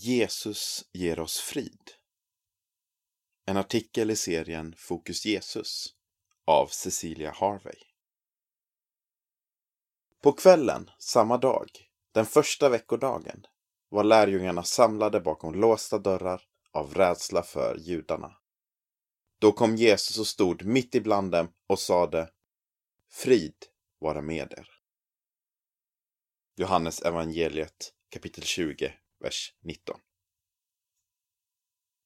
Jesus ger oss frid. En artikel i serien Fokus Jesus av Cecilia Harvey. På kvällen samma dag, den första veckodagen, var lärjungarna samlade bakom låsta dörrar av rädsla för judarna. Då kom Jesus och stod mitt ibland dem och sade Frid vara med er. Johannes evangeliet kapitel 20, vers 19.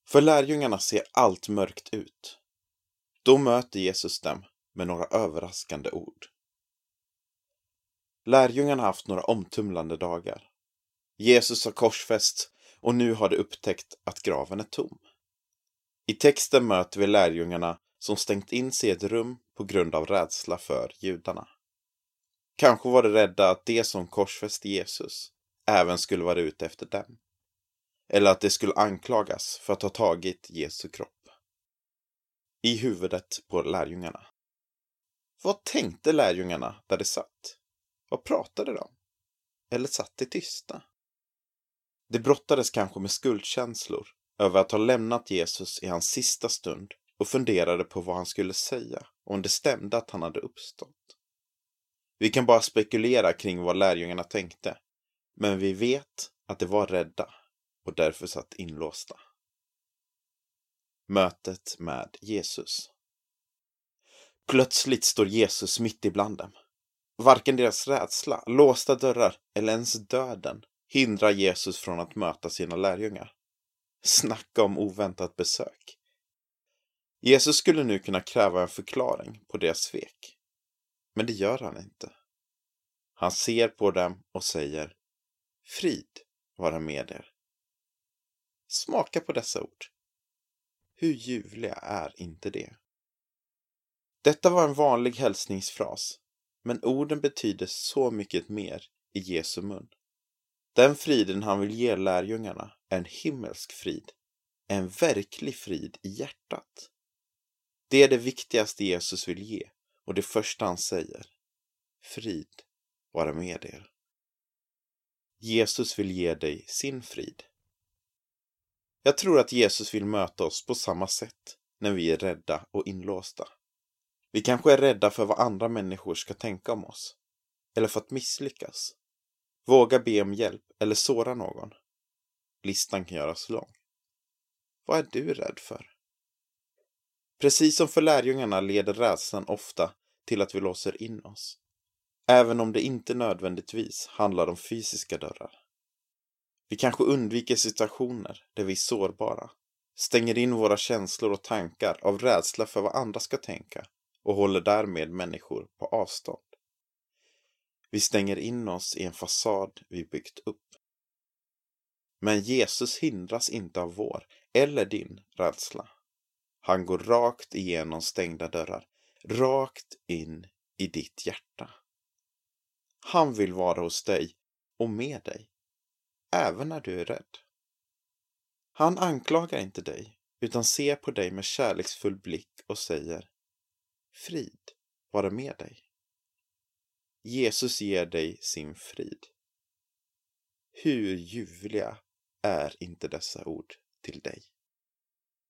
För lärjungarna ser allt mörkt ut. Då möter Jesus dem med några överraskande ord. Lärjungarna har haft några omtumlande dagar. Jesus har korsfästs och nu har de upptäckt att graven är tom. I texten möter vi lärjungarna som stängt in sig i ett rum på grund av rädsla för judarna. Kanske var de rädda att de som korsfäste Jesus även skulle vara ute efter dem. Eller att de skulle anklagas för att ha tagit Jesu kropp. I huvudet på lärjungarna. Vad tänkte lärjungarna där de satt? Vad pratade de? Eller satt de tysta? De brottades kanske med skuldkänslor över att ha lämnat Jesus i hans sista stund och funderade på vad han skulle säga om det stämde att han hade uppstått. Vi kan bara spekulera kring vad lärjungarna tänkte, men vi vet att de var rädda och därför satt inlåsta. Mötet med Jesus Plötsligt står Jesus mitt ibland dem. Varken deras rädsla, låsta dörrar eller ens döden hindrar Jesus från att möta sina lärjungar. Snacka om oväntat besök. Jesus skulle nu kunna kräva en förklaring på deras svek. Men det gör han inte. Han ser på dem och säger Frid vara med er. Smaka på dessa ord. Hur ljuvliga är inte det? Detta var en vanlig hälsningsfras, men orden betyder så mycket mer i Jesu mun. Den friden han vill ge lärjungarna är en himmelsk frid, en verklig frid i hjärtat. Det är det viktigaste Jesus vill ge och det första han säger. Frid vara med er. Jesus vill ge dig sin frid. Jag tror att Jesus vill möta oss på samma sätt när vi är rädda och inlåsta. Vi kanske är rädda för vad andra människor ska tänka om oss. Eller för att misslyckas. Våga be om hjälp eller såra någon. Listan kan göras lång. Vad är du rädd för? Precis som för lärjungarna leder rädslan ofta till att vi låser in oss. Även om det inte nödvändigtvis handlar om fysiska dörrar. Vi kanske undviker situationer där vi är sårbara, stänger in våra känslor och tankar av rädsla för vad andra ska tänka och håller därmed människor på avstånd. Vi stänger in oss i en fasad vi byggt upp. Men Jesus hindras inte av vår eller din rädsla. Han går rakt igenom stängda dörrar, rakt in i ditt hjärta. Han vill vara hos dig och med dig, även när du är rädd. Han anklagar inte dig, utan ser på dig med kärleksfull blick och säger Frid vara med dig. Jesus ger dig sin frid. Hur ljuvliga är inte dessa ord till dig?